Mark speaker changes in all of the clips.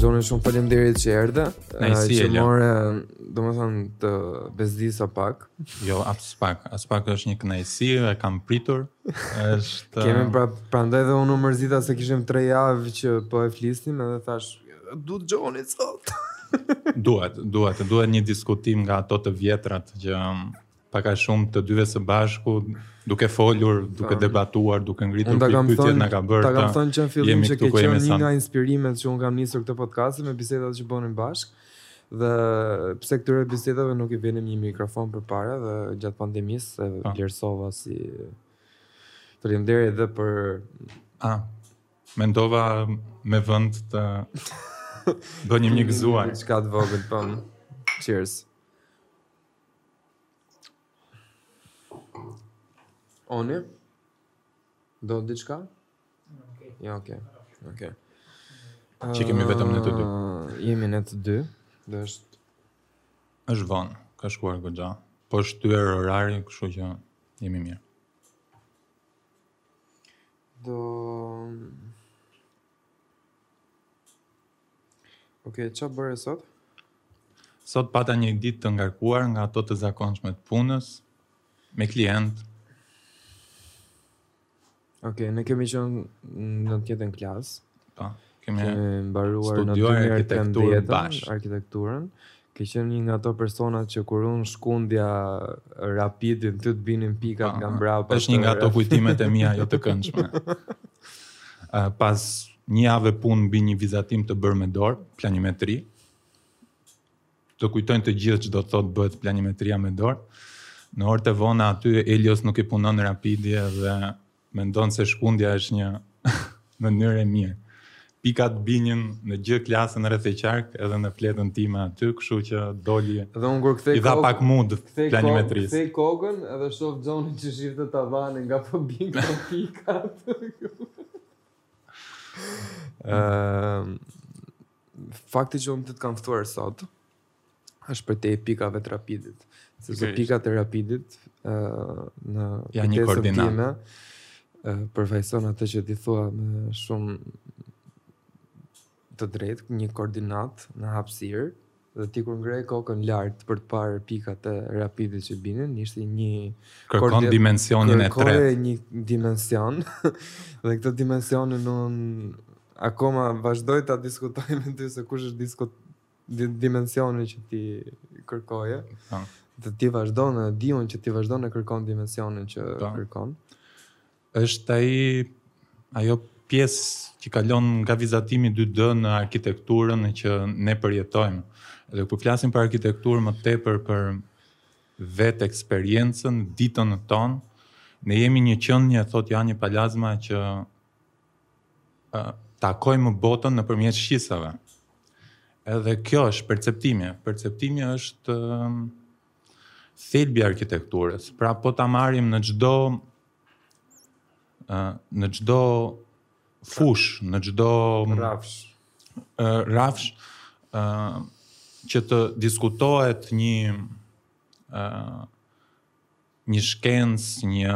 Speaker 1: Xhoni shumë faleminderit që erdhe. që more, domethënë të bezdisa pak.
Speaker 2: Jo, aspak, aspak është një kënaqësi, e kam pritur. Është
Speaker 1: Kemi pra prandaj dhe unë u mërzita se kishim 3 javë që po e flisnim edhe thashë Du të gjoni sot.
Speaker 2: duhet, duhet, duhet një diskutim nga ato të vjetrat që um, pak a shumë të dyve së bashku, duke folur, duke Ta. debatuar, duke ngritur pyetjet na ka bërë.
Speaker 1: Ta kam thënë që në fillim që ke qenë një nga inspirimet që un kam nisur këtë podcast me biseda që bënim bashkë. Dhe pse këtyre bisedave nuk i vinim një mikrofon përpara dhe gjatë pandemisë e vlerësova si Faleminderit dhe për
Speaker 2: a Mendova me vend të bëjmë një gëzuar.
Speaker 1: Çka të vogël po. Cheers. Oni? Do të diçka? Okej. Okay. Ja, okej. Okay. Okej. Okay.
Speaker 2: Që jemi vetëm ne të dy.
Speaker 1: Uh, jemi ne të dy. Dhe është
Speaker 2: është vonë, ka shkuar goxha. Po është shtyrë orari, kështu që jemi mirë.
Speaker 1: Do Ok, çfarë bëre sot?
Speaker 2: Sot pata një ditë të ngarkuar nga ato të zakonshme të punës me klientë.
Speaker 1: Ok, ne kemi qenë në të njëjtën klasë.
Speaker 2: Po, kemi
Speaker 1: mbaruar në 2013 arkitekturën. Ke qenë një nga ato persona që kur unë shkunda rapidin, ty të binin pikat nga mbrapa.
Speaker 2: Është një nga ato kujtimet e mia jo të këndshme. Pas një jave punë mbi një vizatim të bërë me dorë, planimetri, të kujtojnë të gjithë që do të thotë bëhet planimetria me dorë, në orë të vona aty Elios nuk i punon rapidi dhe Mendon se shkundja është një mënyrë e mirë. Pikat binin në gjithë klasën rreth e qark edhe në fletën time aty, kështu që doli.
Speaker 1: Dhe unë kur kthej kokën,
Speaker 2: i dha pak
Speaker 1: mund
Speaker 2: planimetrisë.
Speaker 1: Kthej kokën edhe shoh Xhonin që shihte tavanin nga po binin pikat. Ëm fakti që unë të të kam ftuar sot është përtej pikave të rapidit. Sepse pikat e rapidit në
Speaker 2: tezën
Speaker 1: time një koordinatë përfaqëson atë që ti thoje me shumë të drejtë, një koordinatë në hapësirë dhe ti kur ngrije kokën lart për të parë pikat e rapidit që binin, ishte një
Speaker 2: kërkon dimensionin e tretë.
Speaker 1: Kërkon një dimension dhe këtë dimensionin unë akoma vazhdoj ta diskutoj me ty se kush është diskut dimensionin që ti kërkoje.
Speaker 2: Po.
Speaker 1: Dhe ti vazhdon e di unë që ti vazhdon e kërkon dimensionin që
Speaker 2: po.
Speaker 1: kërkon.
Speaker 2: Është ai ajo pjesë që kalon nga vizatimi 2D në arkitekturën që ne përjetojmë. Dhe kur flasim për arkitekturë më tepër për vetë eksperiencën, ditën tonë, ne jemi një qenie, thotë Juhani Pallasmaa, që takojmë botën nëpërmjet shqisave. Edhe kjo është perceptimi. Perceptimi është thelbi i arkitekturës. Pra po ta marrim në çdo në çdo fushë, në çdo
Speaker 1: rafsh,
Speaker 2: rafsh që të diskutohet një një shkencë, një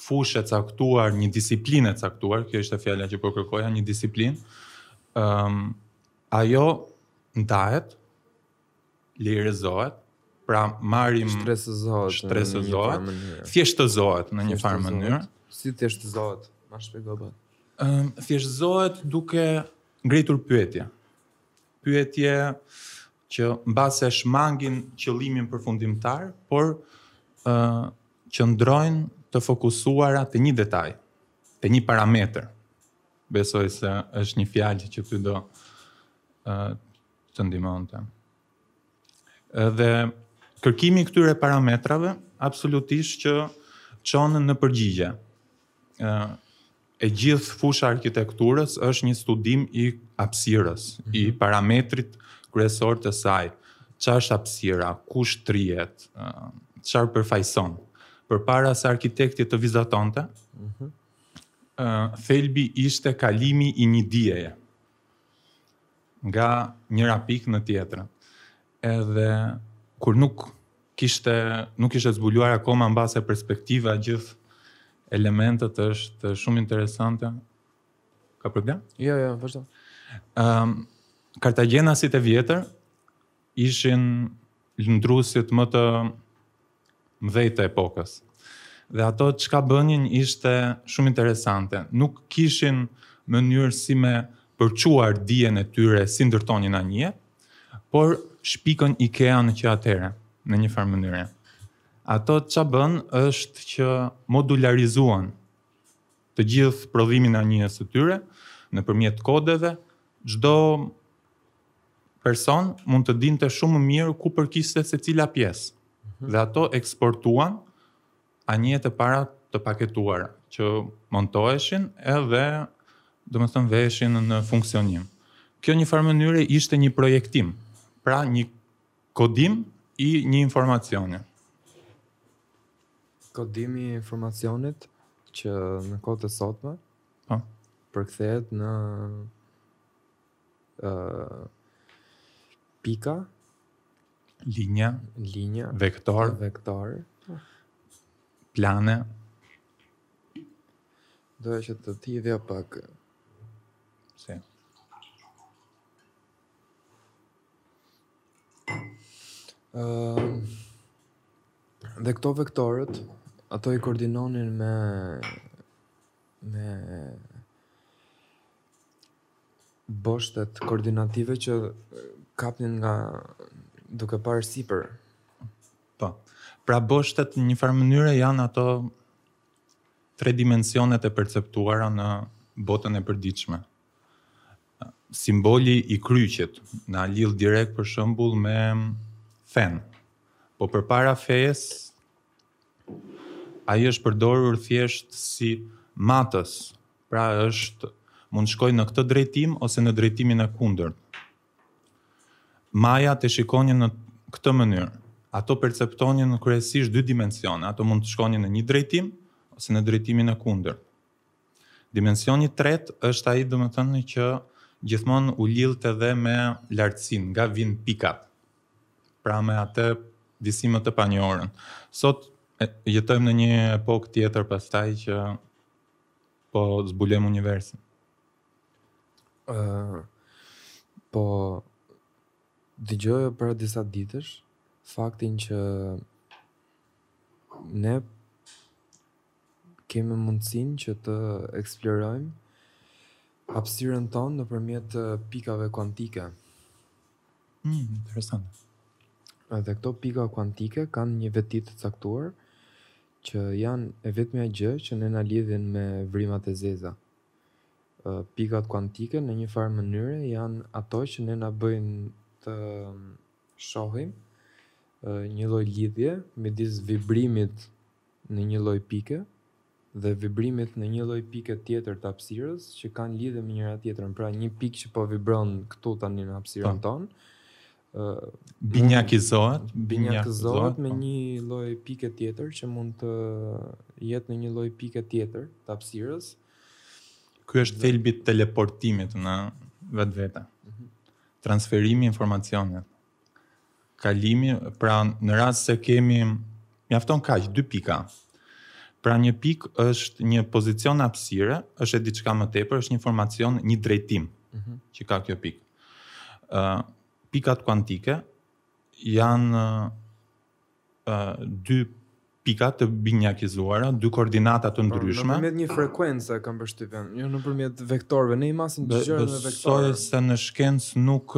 Speaker 2: fushë e caktuar, një disiplinë e caktuar, kjo ishte fjala që po kërkoja, një disiplinë. Ëm um, ajo ndahet, lejerizohet, pra marrim
Speaker 1: shtresëzohet, shtresëzohet,
Speaker 2: thjeshtëzohet në një farë mënyrë.
Speaker 1: Si thjeshtëzohet? Ma shpjego pak.
Speaker 2: Ëm um, thjeshtëzohet duke ngritur pyetje. Pyetje që mbase e shmangin qëllimin përfundimtar, por ë qëndrojnë të fokusuara te një detaj, te një parametër. Besoj se është një fjalë që ty do ë të ndihmonte. Dhe kërkimi i këtyre parametrave absolutisht që çon në përgjigje. ë E gjithë fusha e arkitekturës është një studim i hapësirës, mm -hmm. i mhm. parametrit kryesor të saj. Çfarë është hapësira, ku shtrihet, çfarë përfaqëson. Përpara se arkitekti të vizatonte, mm -hmm. thelbi ishte kalimi i një dieje nga njëra pikë në tjetrën. Edhe kur nuk kishte nuk ishte zbuluar akoma mbase perspektiva gjithë elementët është shumë interesante. Ka problem?
Speaker 1: Jo, jo, vazhdo.
Speaker 2: Ëm um, Kartagjenasit e vjetër ishin lundruesit më të mëdhenj të epokës. Dhe ato çka bënin ishte shumë interesante. Nuk kishin mënyrë si me përçuar dijen e tyre si ndërtonin anije, por shpikën IKEA-n që atëherë, në një farë mënyre. Ato ça bënë është që modularizuan të gjithë prodhimin e anijes së tyre nëpërmjet kodeve, çdo person mund të dinte shumë më mirë ku përkiste secila pjesë. Mhm. Dhe ato eksportuan anijet e para të paketuara që montoheshin edhe domethënë viheshin në funksionim. Kjo një farë mënyre ishte një projektim, pra një kodim i një informacioni.
Speaker 1: Kodimi i informacionit që në kohët e sotme
Speaker 2: po.
Speaker 1: përkthehet në uh, pika,
Speaker 2: linja,
Speaker 1: linja,
Speaker 2: vektor,
Speaker 1: vektor,
Speaker 2: plane.
Speaker 1: Doja që të lidhja pak se
Speaker 2: si.
Speaker 1: Uh, Dhe këto vektorët, ato i koordinonin me me boshtet koordinative që kapnin nga duke parë sipër.
Speaker 2: Po. Pra boshtet në një farë mënyre janë ato tre dimensionet e perceptuara në botën e përditshme. Simboli i kryqit na lidh direkt për shembull me fenë. Po përpara fesë ai është përdorur thjesht si matës, pra është mund të shkojë në këtë drejtim ose në drejtimin e kundërt. Majat e shikonin në këtë mënyrë. Ato perceptonin kryesisht dy dimensione, ato mund të shkonin në një drejtim ose në drejtimin e kundërt. Dimensioni i tretë është ai domethënë që gjithmonë u lidh edhe me lartësinë, nga vijnë pikat. Pra me atë disi më të panjohurën. Sot jetojmë në një epokë tjetër pastaj që po zbulojmë universin.
Speaker 1: Uh, po dëgjoja para disa ditësh faktin që ne kemi mundësinë që të eksplorojmë hapësirën tonë nëpërmjet pikave kuantike.
Speaker 2: Mm, interesante.
Speaker 1: Dhe këto pika kuantike kanë një veti të caktuar që janë e vetmja gjë që ne na lidhin me vrimat e zeza. Pikat kuantike në një farë mënyre janë ato që ne na bëjnë të shohim një lloj lidhje midis vibrimit në një lloj pike dhe vibrimit në një lloj pike tjetër të hapësirës që kanë lidhje me njëra tjetrën, pra një pikë që po vibron këtu tani në hapësirën
Speaker 2: po.
Speaker 1: tonë,
Speaker 2: binjakizohet,
Speaker 1: binjakizohet me
Speaker 2: po.
Speaker 1: një lloj pike tjetër që mund të jetë në një lloj pike tjetër të hapësirës.
Speaker 2: Ky është thelbi i teleportimit në vetvete. Mhm. Transferimi i informacionit. kalimi, pra në rast se kemi mjafton kaq dy pika. Pra një pik është një pozicion hapësire, është diçka më tepër, është një informacion, një drejtim
Speaker 1: mm -hmm.
Speaker 2: që ka kjo pik. Ë uh, pikat kuantike janë dy pika të binjakizuara, dy koordinata të po, ndryshme.
Speaker 1: Po, nëpërmjet një frekuence kam përshtypjen, jo nëpërmjet vektorëve, ne i masim gjërat me vektorë.
Speaker 2: Besoj se në shkencë nuk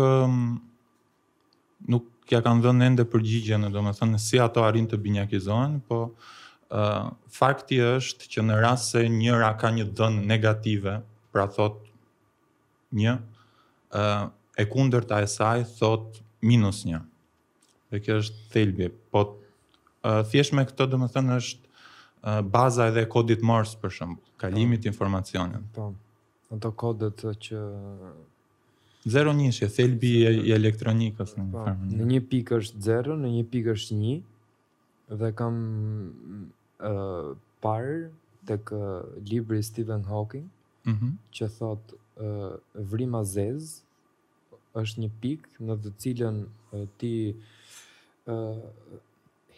Speaker 2: nuk ia kanë dhënë ende përgjigjen, domethënë si ato arrijnë të binjakizohen, po ë uh, fakti është që në rast se njëra ka një dhënë negative, pra thot një, ë uh, e kundërta e saj thot minus një. Dhe kjo është thelbi. Po thjesht me këtë domethënë është baza edhe e kodit Morse për shembull, kalimit të informacionit.
Speaker 1: Po. Ato kodet që
Speaker 2: zero njëshe, thelbi i elektronikës në një
Speaker 1: po,
Speaker 2: farë.
Speaker 1: Në një pikë është zero, në një pikë është një, dhe kam uh, parë tek libri Stephen Hawking,
Speaker 2: mm -hmm.
Speaker 1: që thot uh, vrima zez është një pikë në të cilën ti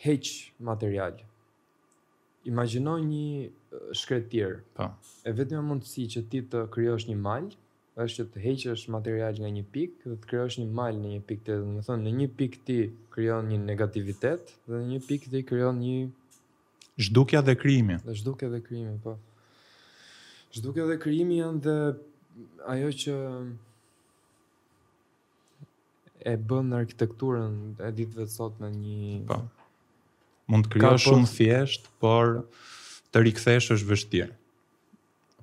Speaker 1: heq material. Imagjino një shkretir.
Speaker 2: Po.
Speaker 1: E vetmja mundësi që ti të krijosh një mal është që të heqësh material nga një pikë dhe të krijosh një mal në një pikë tjetër. Domethënë në një pikë ti krijon një negativitet dhe në një pikë ti krijon një
Speaker 2: Zhdukja dhe krijimi.
Speaker 1: Dhe zhdukja dhe krijimi, po. Zhdukja dhe krijimi janë dhe ajo që e bën arkitekturën e ditëve të sotme një...
Speaker 2: Po. Mund të krijosh shumë thjesht, por të rikthesh është vështirë.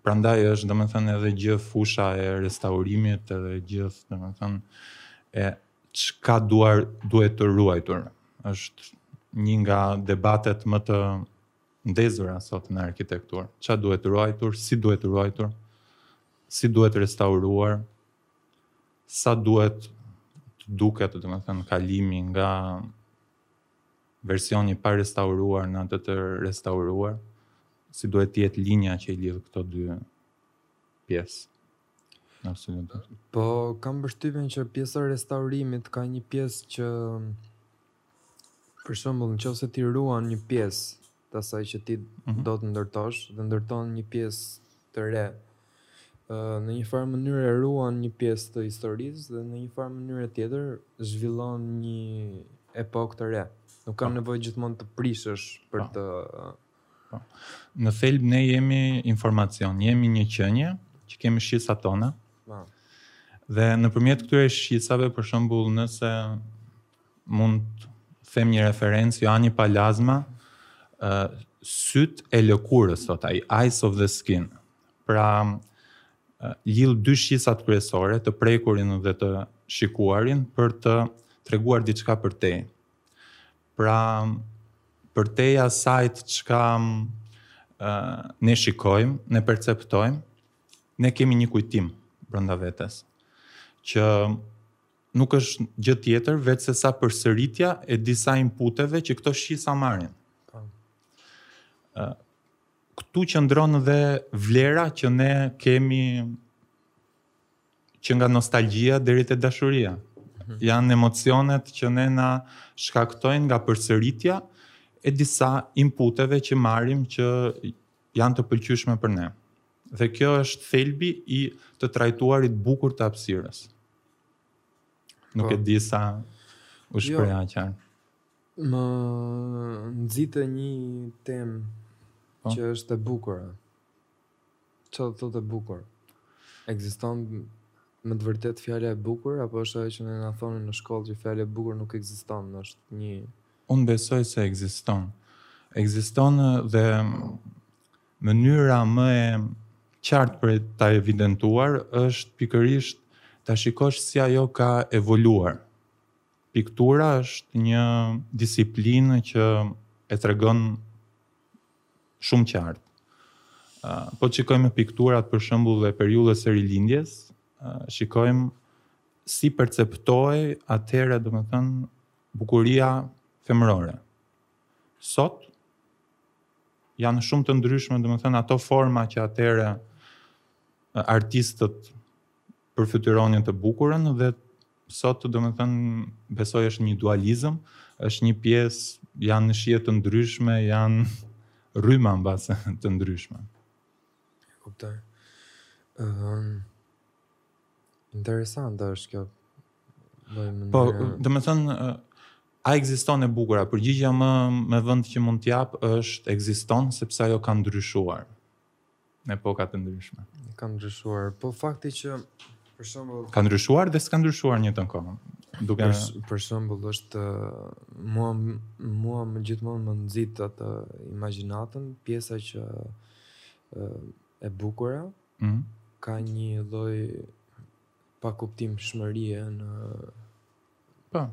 Speaker 2: Prandaj është domethënë edhe gjithë fusha e restaurimit edhe gjithë domethënë e çka duar duhet të ruajtur. Është një nga debatet më të ndezura sot në arkitekturë. Ça duhet ruajtur, si duhet ruajtur, si duhet restauruar, sa duhet të duket domethënë kalimi nga versioni i parestauruar në atë të restauruar, si duhet të jetë linja që i lidh këto dy pjesë. Absolutisht.
Speaker 1: Po kam përshtypjen që pjesa e restaurimit ka një pjesë që për shembull në qoftë se ti ruan një pjesë të asaj që ti do të ndërtosh dhe ndërton një pjesë të re. Në një farë mënyrë e ruan një pjesë të historisë dhe në një farë mënyrë tjetër zhvillon një epokë të re. Nuk ka
Speaker 2: po.
Speaker 1: nevojë gjithmonë të prishësh për
Speaker 2: po.
Speaker 1: të po.
Speaker 2: Në thelb ne jemi informacion, jemi një qenie që kemi shqisat tona. Dhe nëpërmjet këtyre shqisave, për shembull, nëse Mund të them një referencë, Juhani Pallasmaa, uh, sytë e lëkurës, thotë ai, eyes of the skin. Pra, uh, lidh dy shqisat kryesore, të prekurin dhe të shikuarin, për të treguar diçka përtej. Pra, përtej asaj çka uh, ne shikojmë, ne perceptojmë, ne kemi një kujtim brenda vetes, që nuk është gjë tjetër veçse sa përsëritja e disa inputeve që këto shqisa marrin.
Speaker 1: Po.
Speaker 2: Ë këtu qëndron dhe vlera që ne kemi që nga nostalgjia deri te dashuria. Mhm. Janë emocionet që ne na shkaktohen nga përsëritja e disa inputeve që marrim që janë të pëlqyeshme për ne. Dhe kjo është thelbi i të trajtuarit bukur të hapësirës. Nuk e po. di sa u shpreha jo, qartë.
Speaker 1: Më nxite një temë
Speaker 2: po.
Speaker 1: që është e bukur. Ça do të thotë e bukur? Ekziston me të vërtetë fjala e bukur apo është ajo që ne na thonin në shkollë që fjala e bukur nuk ekziston, është një
Speaker 2: Unë besoj se ekziston. Ekziston dhe Mënyra më e qartë për ta evidentuar është pikërisht ta shikosh si ajo ka evoluar. Piktura është një disiplinë që e tregon shumë qartë. Po të shikojmë pikturat për shembull e periudhës së rilindjes, shikojmë si perceptohej atëherë, domethënë, bukuria femërore. sot janë shumë të ndryshme, domethënë ato forma që atëherë artistët përfytyronin të bukurën dhe sot domethënë besoj është një dualizëm, është një pjesë janë shije të ndryshme, janë rryma mbase të ndryshme.
Speaker 1: E kuptoj. Ëm um... Interesante është kjo.
Speaker 2: Po, domethënë a ekziston e bukura? Përgjigja më me vend që mund të jap është ekziston sepse ajo ka ndryshuar në epoka të ndryshme.
Speaker 1: Ka ndryshuar, po fakti që për shembull
Speaker 2: ka ndryshuar dhe s'ka ndryshuar njëjtën kohë. Duke
Speaker 1: për, për shembull është mua mua më gjithmonë më nxit atë imagjinatën, pjesa që e bukura ka një lloj pakuptimshmërie në
Speaker 2: po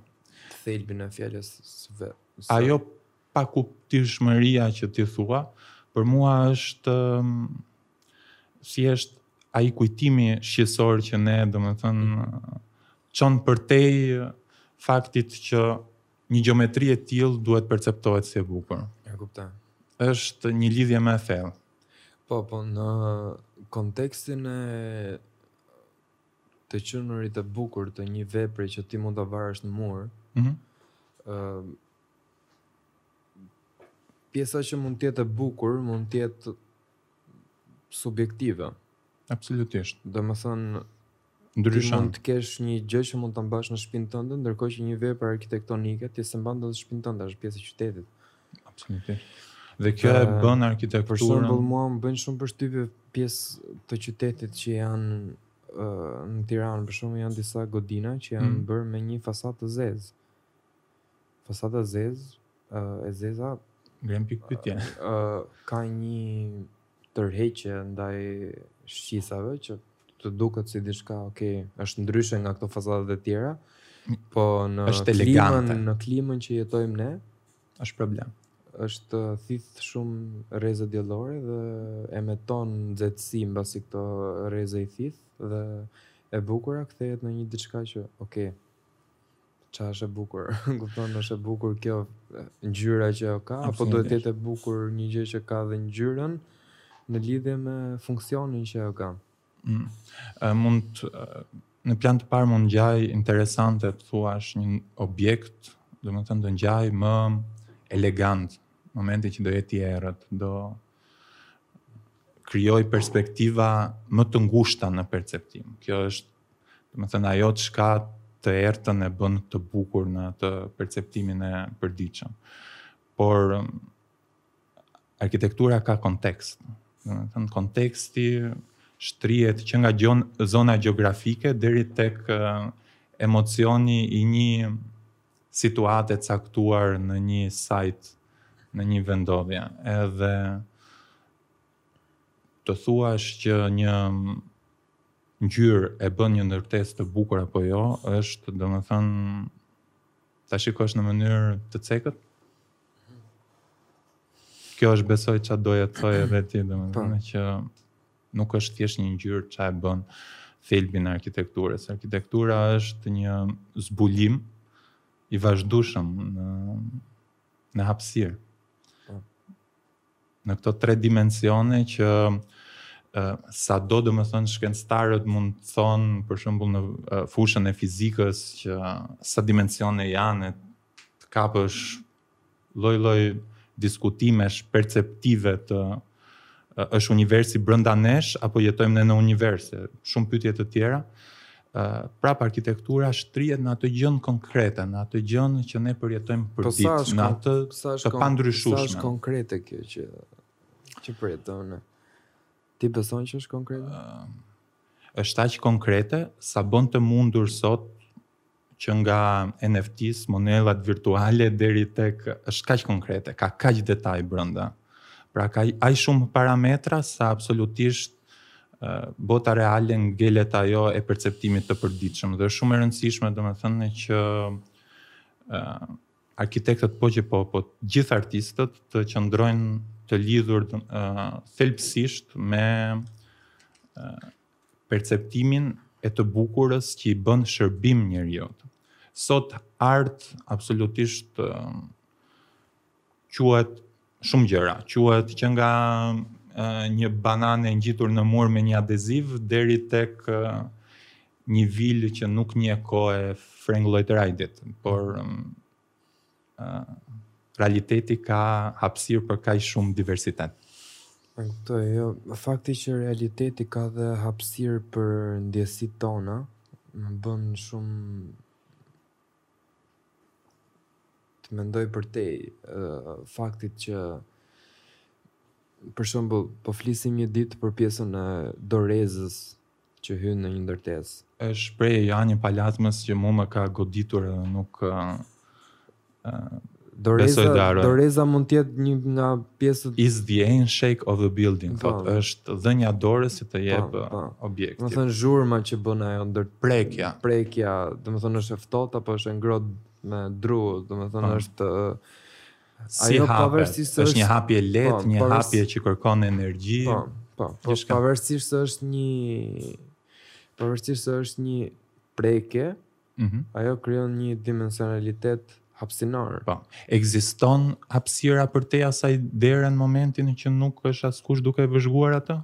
Speaker 1: thelbin e fjalës së vet.
Speaker 2: Ajo pakuptimshmëria që ti thua, për mua është thjesht ai kujtimi shqisor që ne, domethënë, çon përtej faktit që një gjeometri e tillë duhet perceptohet si e bukur.
Speaker 1: E kuptoj.
Speaker 2: është një lidhje më e thellë.
Speaker 1: Po, po, në kontekstin e të qenurit e bukur të një vepre që ti mund ta varësh në mur.
Speaker 2: Ëh.
Speaker 1: Mm pjesa që mund të jetë e bukur, mund të jetë subjektive.
Speaker 2: Absolutisht.
Speaker 1: Domethënë ndryshon. Ti mund të kesh një gjë që mund ta mbash në shpinë tënde, ndërkohë që një vepër arkitektonike ti s'e mban dot në shpinë tënde, është pjesë e qytetit.
Speaker 2: Absolutisht. Dhe kjo e bën arkitekturën.
Speaker 1: Për shembull, mua më bën shumë përshtypje pjesë të qytetit që janë në Tiranë, për shembull, janë disa godina që janë
Speaker 2: mm.
Speaker 1: bërë me një fasadë të zezë. Fasada e zezë, e zeza,
Speaker 2: Ngre
Speaker 1: pikëpyetje. ka një tërheqje ndaj shqisave që të duket si diçka, ok, është ndryshe nga këto fasadat e tjera, po në klimën, në klimën që jetojmë ne,
Speaker 2: është problem.
Speaker 1: Është thith shumë rreze diellore dhe emeton nxehtësi mbasi këto rreze i thith dhe e bukura kthehet në një diçka që, ok, Ça është e bukur? Kupton, është e bukur kjo ngjyra që ajo ka, apo duhet të jetë e bukur një gjë që ka dhe ngjyrën në lidhje me funksionin që ajo ka.
Speaker 2: Mm. E, mund në plan të parë mund të ngjajë interesante të thuash një objekt, domethënë do ngjajë më elegant në momentin që do jetë i errët, do krijojë perspektiva më të ngushta në perceptim. Kjo është Domethënë ajo çka të errëtën e bën të bukur në atë perceptimin e përditshëm. Por arkitektura ka kontekst. Domethënë konteksti shtrihet që nga gjon, zona gjeografike deri tek emocioni i një situate të caktuar në një sajt në një vendodhje. Edhe Të thuash që një ngjyrë e bën një ndërtesë të bukur apo jo, është, domethënë, ta shikosh në mënyrë të cekët. Kjo është besoj çfarë doje të thoje edhe ti, domethënë po. që nuk është thjesht një ngjyrë çfarë e bën thelbin e arkitekturës. Arkitektura është një zbulim i vazhdueshëm në në hapësirë.
Speaker 1: Po.
Speaker 2: në këto tre dimensione që sado domethënë shkencëtarët mund të thonë për shembull në fushën e fizikës që sa dimensione janë të kapësh lloj-lloj diskutimesh perceptive të është universi brenda nesh apo jetojmë ne në univers shumë pyetje të tjera prap arkitektura shtrihet në atë gjënë konkrete, në atë gjënë që ne përjetojmë për,
Speaker 1: po,
Speaker 2: ditë, në atë të pandryshueshme.
Speaker 1: Sa është konkrete kjo që, që përjetojmë? Ti beson që është konkrete?
Speaker 2: Uh, është aq konkrete, sa bën të mundur sot që nga NFTs, monedhat virtuale, deri tek, është kaq konkrete, ka kaq detaj brenda. Pra ka aq shumë parametra sa absolutisht bota reale ngelet ajo e perceptimit të përditshëm dhe është shumë e rëndësishme domethënë që uh, arkitektët po që po po gjithë artistët të qëndrojnë të lidhur uh, thelbësisht me uh, perceptimin e të bukurës që i bën shërbim njeriut. Sot art absolutisht uh, Quhet shumë gjëra. Quhet që nga një banane e ngjitur në mur me një adeziv deri tek një vilë që nuk njihet kurrë e Frank Lloyd Wright-it, por uh, realiteti ka hapësirë për kaq shumë diversitet.
Speaker 1: Për këtë jo, fakti që realiteti ka dhe hapësirë për ndjesitë tona më bën shumë të mendoj përtej faktit që për shembull po flisim një ditë për pjesën e dorezës që hyn në një ndërtesë.
Speaker 2: E shpreh Juhani Pallasmaa që mua më ka goditur edhe nuk
Speaker 1: Doreza, Doreza mund të jetë një nga pjesët
Speaker 2: is the handshake of the building,
Speaker 1: po,
Speaker 2: thotë, është dhënia e dorës si të jep
Speaker 1: po, po.
Speaker 2: objekti.
Speaker 1: Domethënë zhurma që bën ajo ndër
Speaker 2: prekja.
Speaker 1: Prekja, domethënë është e ftohtë apo është e ngrohtë me dru,
Speaker 2: domethënë
Speaker 1: është
Speaker 2: si
Speaker 1: ajo
Speaker 2: hapet, është një hapje e lehtë,
Speaker 1: po,
Speaker 2: një hapje që kërkon energji.
Speaker 1: Po, po, po pavarësisht se është një pavarësisht se është një prekje, Ajo krijon një dimensionalitet hapësinor.
Speaker 2: Po. Ekziston hapësira përtej asaj dere në momentin që nuk është askush duke e vëzhguar atë?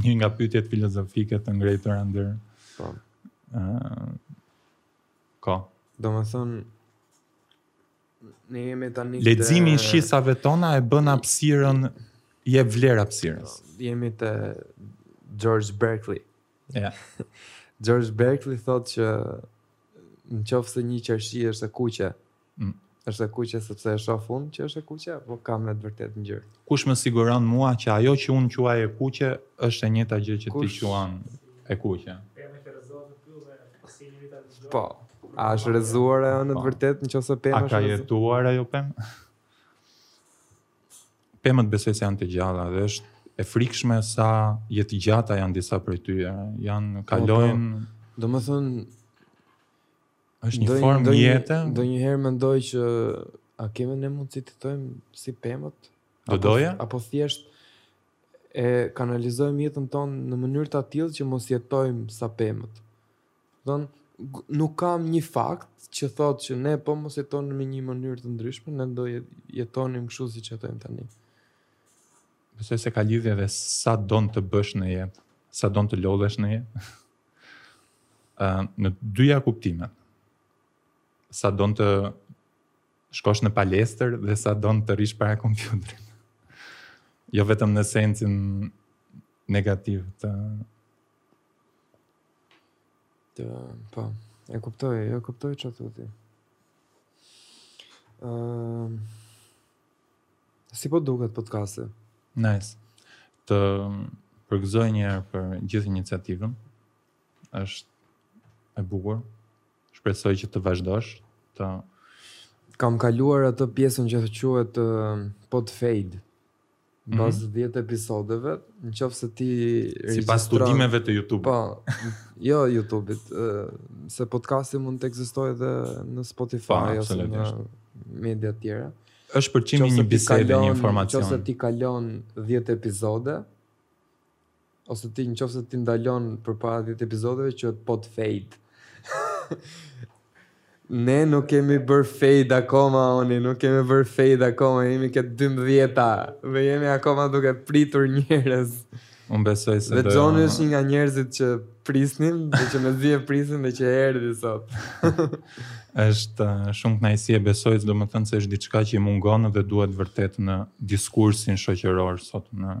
Speaker 2: Një nga pyetjet filozofike të ngrejtura ndër.
Speaker 1: Po. Ëh, ka. Domethënë ne jemi tani...
Speaker 2: Leximi i shqisave tona e bën hapësirën, jep vlerë hapësirës.
Speaker 1: Jemi te George Berkeley.
Speaker 2: Ja.
Speaker 1: George Berkeley thotë që në qoftë se një qershi është e kuqe,
Speaker 2: mm.
Speaker 1: është e kuqe sepse e shoh unë që është e kuqe, apo kam në të vërtet ngjyrë.
Speaker 2: Kush më siguron mua që ajo që unë quaj e kuqe, është e njëjta gjë që
Speaker 1: Kush...
Speaker 2: ti quan e kuqe?
Speaker 1: Po, a është rrëzuar ajo në të
Speaker 2: po.
Speaker 1: vërtet në qoftë se
Speaker 2: pemë
Speaker 1: është
Speaker 2: rrëzuar?
Speaker 1: A ka
Speaker 2: jetuar ajo pemë? Pemët besoj se janë të gjalla dhe është e frikshme sa jetëgjata janë disa prej tyre. Janë po,
Speaker 1: kalojnë po. Domethënë
Speaker 2: është një formë jete.
Speaker 1: Ndonjëherë mendoj që a kemi ne mund të jetojmë si pemët?
Speaker 2: Do doja?
Speaker 1: Apo thjesht e kanalizojmë jetën tonë në mënyrë të atillë që mos jetojmë sa pemët. Don, nuk kam një fakt që thotë që ne po mos jetonim në një mënyrë të ndryshme, ne do jetonim kështu siç jetojmë tani.
Speaker 2: Besoj se ka lidhje dhe sa don të bësh në jetë, sa don të lodhesh në jetë. Ë në dyja kuptimet. Sa don të shkosh në palestër dhe sa don të rrish para kompjuterit. Jo vetëm në sensin negativ të
Speaker 1: Të, po, e kuptoj, e kuptoj çfarë thotë ti. Uh, si po të duket podcasti?
Speaker 2: Nice. Të përgëzoj një herë për gjithë iniciativën. Është e bukur. Shpresoj që të vazhdosh të
Speaker 1: kam kaluar atë pjesën që quhet uh, pod fade. mbas 10 episodeve, në qoftë se ti regjistron...
Speaker 2: Sipas studimeve të YouTube.
Speaker 1: Po, jo YouTube-it, se podcasti mund të ekzistojë edhe në Spotify, pa,
Speaker 2: po,
Speaker 1: ose në media tjera.
Speaker 2: është
Speaker 1: përçimi
Speaker 2: një bisede, një informacion.
Speaker 1: Qoftë se ti kalon 10 episode, Ose ti në qoftë se ti ndalon përpara dhjetë episodeve quhet pod fade. Ne nuk kemi bërë fade akoma oni, nuk kemi bërë fade akoma, jemi ke 12-ta dhe jemi akoma duke pritur njerëz.
Speaker 2: Unë besoj se
Speaker 1: Dhe Xhoni është një nga njerëzit që prisnim dhe që mezi e prisnim dhe që erdhi sot.
Speaker 2: është uh, shumë kënaqësi e besoj, domethënë se është diçka që i mungon dhe duhet vërtet në diskursin shoqëror sot në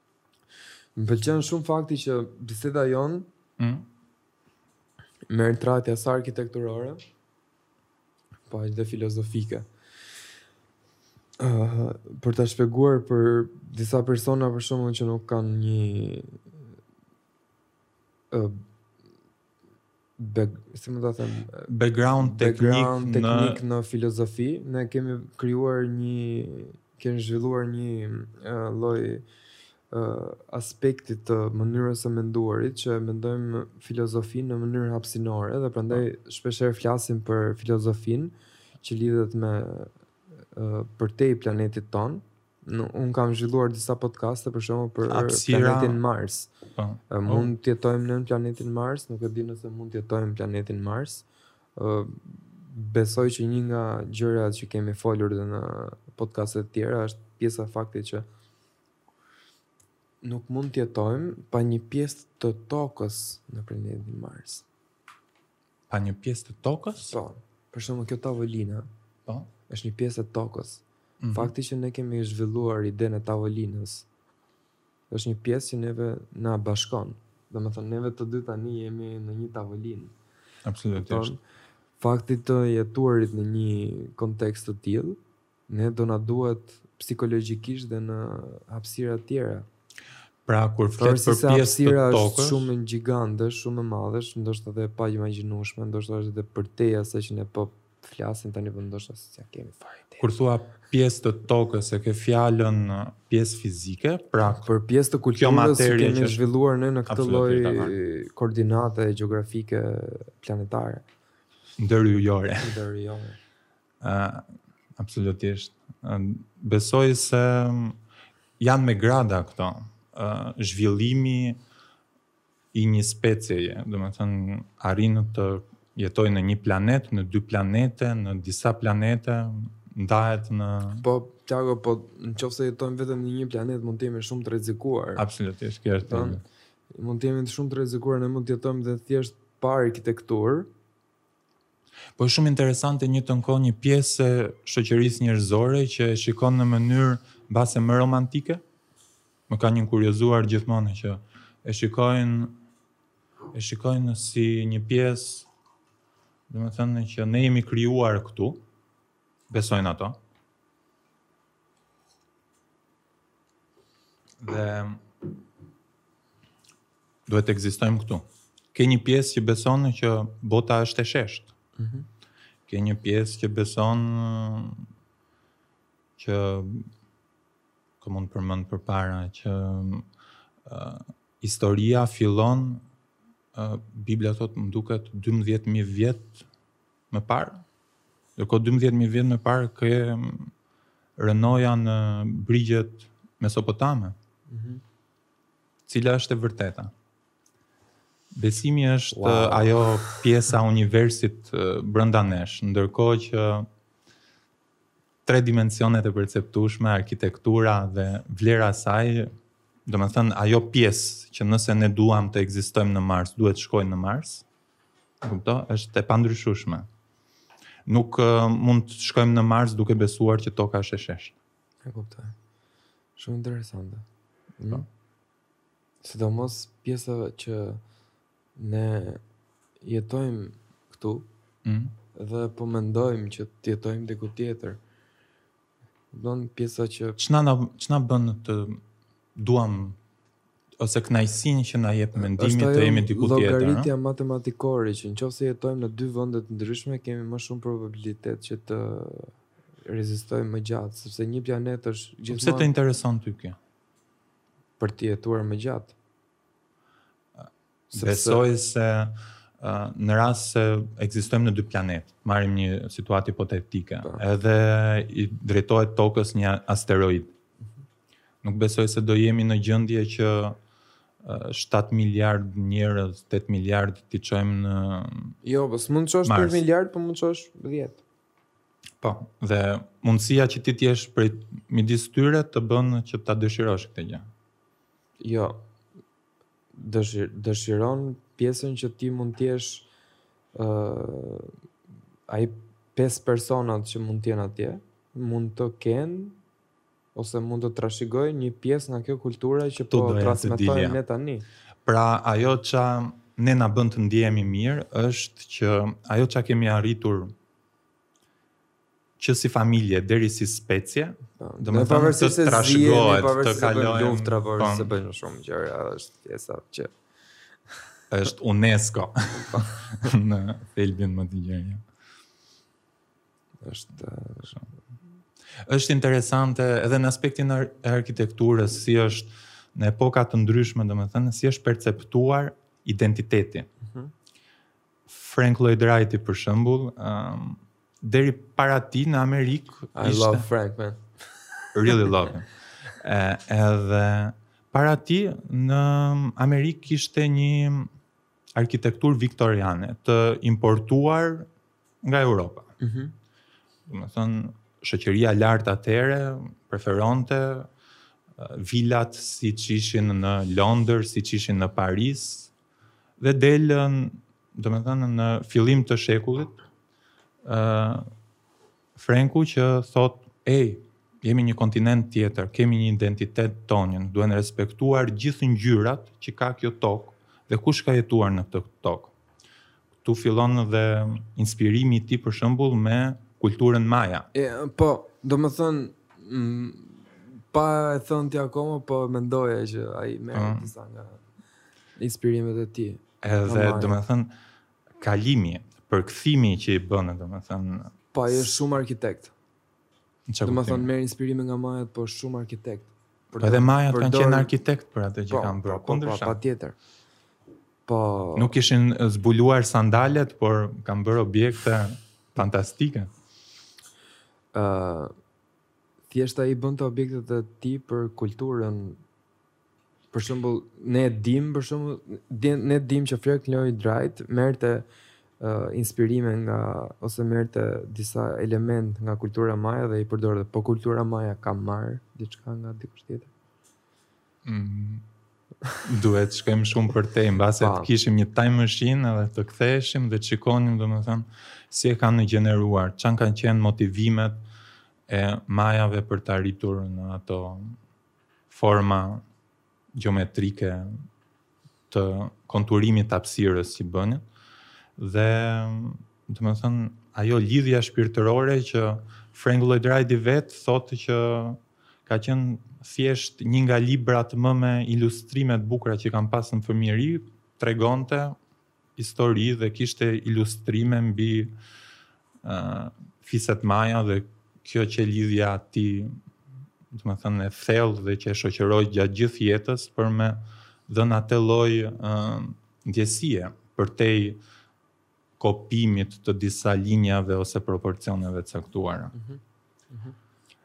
Speaker 1: Më pëlqen shumë fakti që biseda jonë
Speaker 2: mm.
Speaker 1: merr trajta sa arkitekturore, po aq dhe filozofike. Uh, për ta shpjeguar për disa persona për shembull që nuk kanë një uh, back, si mund ta them,
Speaker 2: background teknik në
Speaker 1: teknik në filozofi, ne kemi krijuar një kemi zhvilluar një uh, lloj uh, aspektit të mënyrës së menduarit që mendojmë filozofinë në mënyrë hapësinore dhe prandaj po. shpeshherë flasim për filozofinë që lidhet me uh, përtej planetit tonë, Në, unë kam zhvilluar disa podcaste për shembull për
Speaker 2: hapësira...
Speaker 1: planetin Mars.
Speaker 2: Po.
Speaker 1: Oh. Mund të jetojmë në planetin Mars, nuk e di nëse mund të jetojmë në planetin Mars. Ë besoj që një nga gjërat që kemi folur dhe në podcaste të tjera është pjesa e faktit që nuk mund të jetojmë pa një pjesë të tokës në planetin Mars.
Speaker 2: Pa një pjesë të tokës?
Speaker 1: Po, për shembull kjo tavolina,
Speaker 2: po?
Speaker 1: është një pjesë e tokës.
Speaker 2: Mm -hmm.
Speaker 1: Fakti që ne kemi zhvilluar idenë e tavolinës, është një pjesë që neve na bashkon. Domethënë, neve të dy tani jemi në një tavolinë.
Speaker 2: Absolutisht.
Speaker 1: Fakti i të jetuarit në një kontekst të tillë, Ne do na duhet psikologjikisht dhe në hapësira të tjera.
Speaker 2: Pra kur flet për pjesë të tokës,
Speaker 1: është shumë gjigante, shumë e madhe, është ndoshta edhe e paimagjinueshme, ndoshta është edhe përtej asaj që ne po flasim tani, po ndoshta s'ia kemi fare idenë.
Speaker 2: Kur thua pjesë të tokës, e ke fjalën pjesë fizike, apo
Speaker 1: për pjesë të kulturës që kemi zhvilluar ne në këtë lloj koordinate gjeografike planetare. Ndëryjore.
Speaker 2: Ndëryjore. Absolutisht. Besoj se janë me grada këto. Zhvillimi i një specieje, domethënë, arrin të jetojë në një planet, në dy planete, në disa planete, ndahet në...
Speaker 1: Po, Tiago, po, në qofë se jetojmë vetëm në një planet, mund të jemi shumë të rrezikuar.
Speaker 2: Absolutisht, kjo është
Speaker 1: një. Mund të jemi shumë të rrezikuar, ne mund të jetojmë dhe thjesht pa arkitekturë,
Speaker 2: Po është shumë interesante njëjtën kohë një pjesë e shoqërisë njerëzore që e shikon në mënyrë mbase më romantike. Më ka inkuriozuar gjithmonë që e shikojnë e shikojnë si një pjesë, domethënë që ne jemi krijuar këtu, besojnë ato. Dhe duhet të ekzistojmë këtu. Ke një pjesë që beson që bota është e sheshtë.
Speaker 1: Mm -hmm.
Speaker 2: Ke një pjesë që beson që kam përmend përpara që uh, historia fillon uh, Bibla thotë më duket 12000 vjet më parë, ndërkohë dymbëdhjetë mijë vjet më parë ke rrënoja në brigjet mesopotame.
Speaker 1: Mm -hmm.
Speaker 2: Cila është e vërteta? Besimi është
Speaker 1: wow.
Speaker 2: ajo pjesa e universit brenda nesh, ndërkohë që tre dimensionet e perceptueshme, arkitektura dhe vlera e saj, domethënë ajo pjesë që nëse ne duam të ekzistojmë në Mars, duhet të shkojmë në Mars. Mm Kupton, është e pandryshueshme. Nuk uh, mund të shkojmë në Mars duke besuar që toka është e sheshtë.
Speaker 1: E kuptoj. Shumë interesante. Mm. Po. Sidomos pjesa që ne jetojmë këtu
Speaker 2: mm.
Speaker 1: dhe po mendojmë që të jetojmë diku tjetër. Don pjesa që
Speaker 2: ç'na ç'na bën të duam ose kënaqësia që na jep mendimi të jemi diku tjetër. Është
Speaker 1: logaritja matematikore që nëse jetojmë në dy vende të ndryshme kemi më shumë probabilitet që të rezistojmë më gjatë, sepse një planet është gjithmonë
Speaker 2: Po pse të intereson ty kjo?
Speaker 1: Për të jetuar më gjatë. Sepse...
Speaker 2: Besoj se në rast se ekzistojmë në dy planetë, marrim një situatë hipotetike,
Speaker 1: po.
Speaker 2: Edhe i drejtohet tokës një asteroid. Nuk besoj se do jemi në gjendje që 7 miliard njerëz, 8 miliard t'i çojmë në
Speaker 1: Jo, po s'mund të çosh 8 miliard, po mund të çosh 10.
Speaker 2: Po, dhe mundësia që ti të jesh prej midis tyre të bën që ta dëshirosh këtë gjë.
Speaker 1: Jo. Dëshiron pjesën që ti mund të jesh ë ai pesë personat që mund të jenë atje, mund të kenë ose mund të trashëgojnë një pjesë nga kjo kultura që po
Speaker 2: transmetojmë
Speaker 1: ne tani.
Speaker 2: Pra ajo ça ne na bën të ndihemi mirë është që ajo ça kemi arritur që si familje deri si specie,
Speaker 1: po, domethënë
Speaker 2: të trashëgohet, të kalojë
Speaker 1: luftra, por
Speaker 2: po.
Speaker 1: se bëjnë shumë gjëra, është pjesa që
Speaker 2: është UNESCO po. në thelbin më të gjerë.
Speaker 1: Është shumë.
Speaker 2: Është interesante edhe në aspektin e arkitekturës, si është në epoka të ndryshme, domethënë si është perceptuar identiteti.
Speaker 1: Mm -hmm.
Speaker 2: Frank Lloyd Wright-i për shembull, ëm um, deri para tij në Amerikë ishte
Speaker 1: I love Frank man.
Speaker 2: really love him. E, edhe para tij në Amerikë kishte një arkitekturë viktoriane të importuar nga Europa.
Speaker 1: Mhm.
Speaker 2: Mm Domethënë shoqëria e lartë atëhere preferonte vilat siç ishin në Londër, siç ishin në Paris, Dhe del, domethënë në fillim të shekullit, ë Frenku që thotë, ej, jemi një kontinent tjetër, kemi një identitet tonin, duhen respektuar gjithë ngjyrat që ka kjo tokë dhe kush ka jetuar në këtë tokë. Këtu fillon dhe inspirimi i tij për shembull me kulturën maja.
Speaker 1: E, po, domethënë mm, pa e thënë ti akoma, po mendoja që ai merr
Speaker 2: po.
Speaker 1: disa nga inspirimet e tij.
Speaker 2: Edhe domethën kalimi, përkthimi që i bën domethën.
Speaker 1: Po ai është shumë arkitekt. Domethën merr inspirime nga majat, po është shumë arkitekt.
Speaker 2: Po po edhe majat kanë qenë arkitekt për atë që
Speaker 1: po,
Speaker 2: kanë bërë.
Speaker 1: Po, po, patjetër. Po...
Speaker 2: Nuk kishin zbuluar sandalet, por kanë bërë objekte fantastike.
Speaker 1: Uh, thjesht ai bënte objektet e tij për kulturën për shembull ne dim për shembull ne dim që Frank Lloyd Wright merrte uh, inspirime nga ose merrte disa element nga kultura maja dhe i përdorte po kultura maja ka marrë diçka nga dikush tjetër
Speaker 2: mm. duhet të shkojmë shumë përtej,
Speaker 1: mbase
Speaker 2: të kishim një time machine edhe të ktheshim dhe të shikonim domethënë si e kanë gjeneruar, ça kanë qenë motivimet e majave për të arritur në ato Forma gjeometrike të konturimit të hapësirës që bënin, dhe domethënë, ajo lidhja shpirtërore që Frank Lloyd Wright-i vetë thotë që ka qenë thjesht një nga librat më me ilustrime të bukura që kam pasë në fëmijëri, tregonte histori dhe kishte ilustrime mbi uh, fiset maja dhe kjo qe lidhja e tij domethënë e thellë dhe që e shoqëroi gjatë gjithë jetës për me dhënë atë lloj uh, ndjesie përtej kopjimit të disa linjave ose proporcioneve të caktuara. Mm -hmm.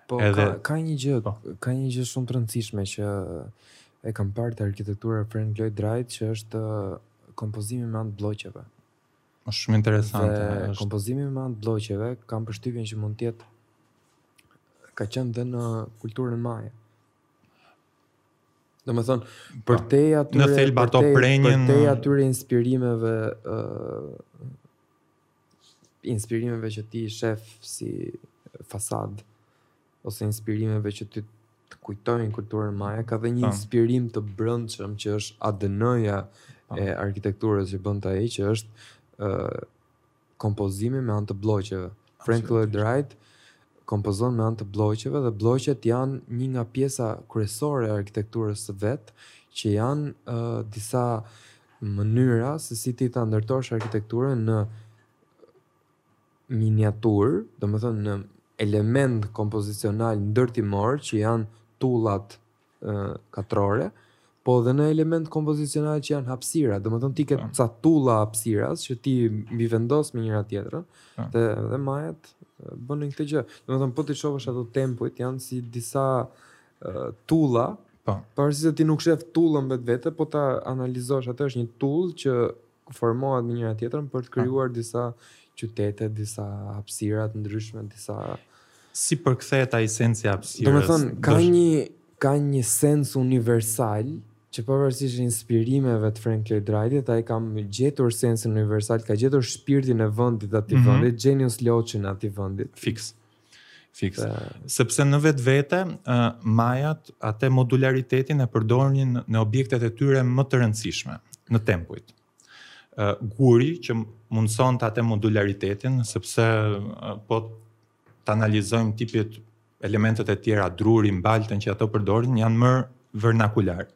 Speaker 1: Po
Speaker 2: edhe...
Speaker 1: ka, ka një gjë,
Speaker 2: po.
Speaker 1: ka një gjë shumë të rëndësishme që e kam parë te arkitektura e Frank Lloyd Wright që është uh, kompozimi me anë të blloqeve.
Speaker 2: Është shumë interesante.
Speaker 1: Dhe
Speaker 2: është...
Speaker 1: kompozimi me anë të blloqeve kam përshtypjen që mund të jetë ka qenë dhe në kulturën maja. Domethënë, po, përtej atyre,
Speaker 2: në thelb
Speaker 1: përtej atyre inspirimeve uh, inspirimeve që ti i shef si fasadë ose inspirimeve që ty të kujtojnë kulturën maja, ka dhe një inspirim të brendshëm që është ADN-ja e arkitekturës që bënte ai që është uh, kompozimi me anë të bloqeve. Frank Lloyd Wright kompozon me anë të bloqeve dhe bloqet janë një nga pjesa kryesore e arkitekturës së vet që janë uh, disa Mënyra se si ti ta ndërtosh arkitekturën në miniaturë, domethënë në elementë kompozicional ndërtimorë që janë tullat katrore, po edhe në elementë kompozicional që janë hapësirat, domethënë ti ke
Speaker 2: po.
Speaker 1: ca tulla hapësirash që ti i mbivendos me njëra-tjetrën,
Speaker 2: po.
Speaker 1: dhe dhe majat bënin këtë gjë. Domethënë po t'i shohësh ato tempujt janë si disa uh, tulla,
Speaker 2: po.
Speaker 1: pavarësisht se ti nuk shef tullën në vetvete, po ta analizosh atë është një tullë që formohet me njëra-tjetrën për të krijuar po. disa qytete, disa hapësira të ndryshme, disa
Speaker 2: si përkthehet ai sensi i hapësirës.
Speaker 1: Domethënë ka
Speaker 2: dësh...
Speaker 1: një ka një sens universal që pavarësisht inspirimeve të Frank Lloyd Wright-it, ai ka gjetur sensin universal, ka gjetur shpirtin e vendit atij
Speaker 2: mm -hmm.
Speaker 1: vendit, genius locin e atij vendit.
Speaker 2: Fiks. Fiks.
Speaker 1: Dhe...
Speaker 2: Sepse në vetvete, uh, majat atë modularitetin e përdornin në objektet e tyre më të rëndësishme, në tempujt. Uh, guri që mundësonte atë modularitetin, sepse uh, po të analizojmë tipit elementet e tjera, druri, baltën që ato përdorin, janë më vernakular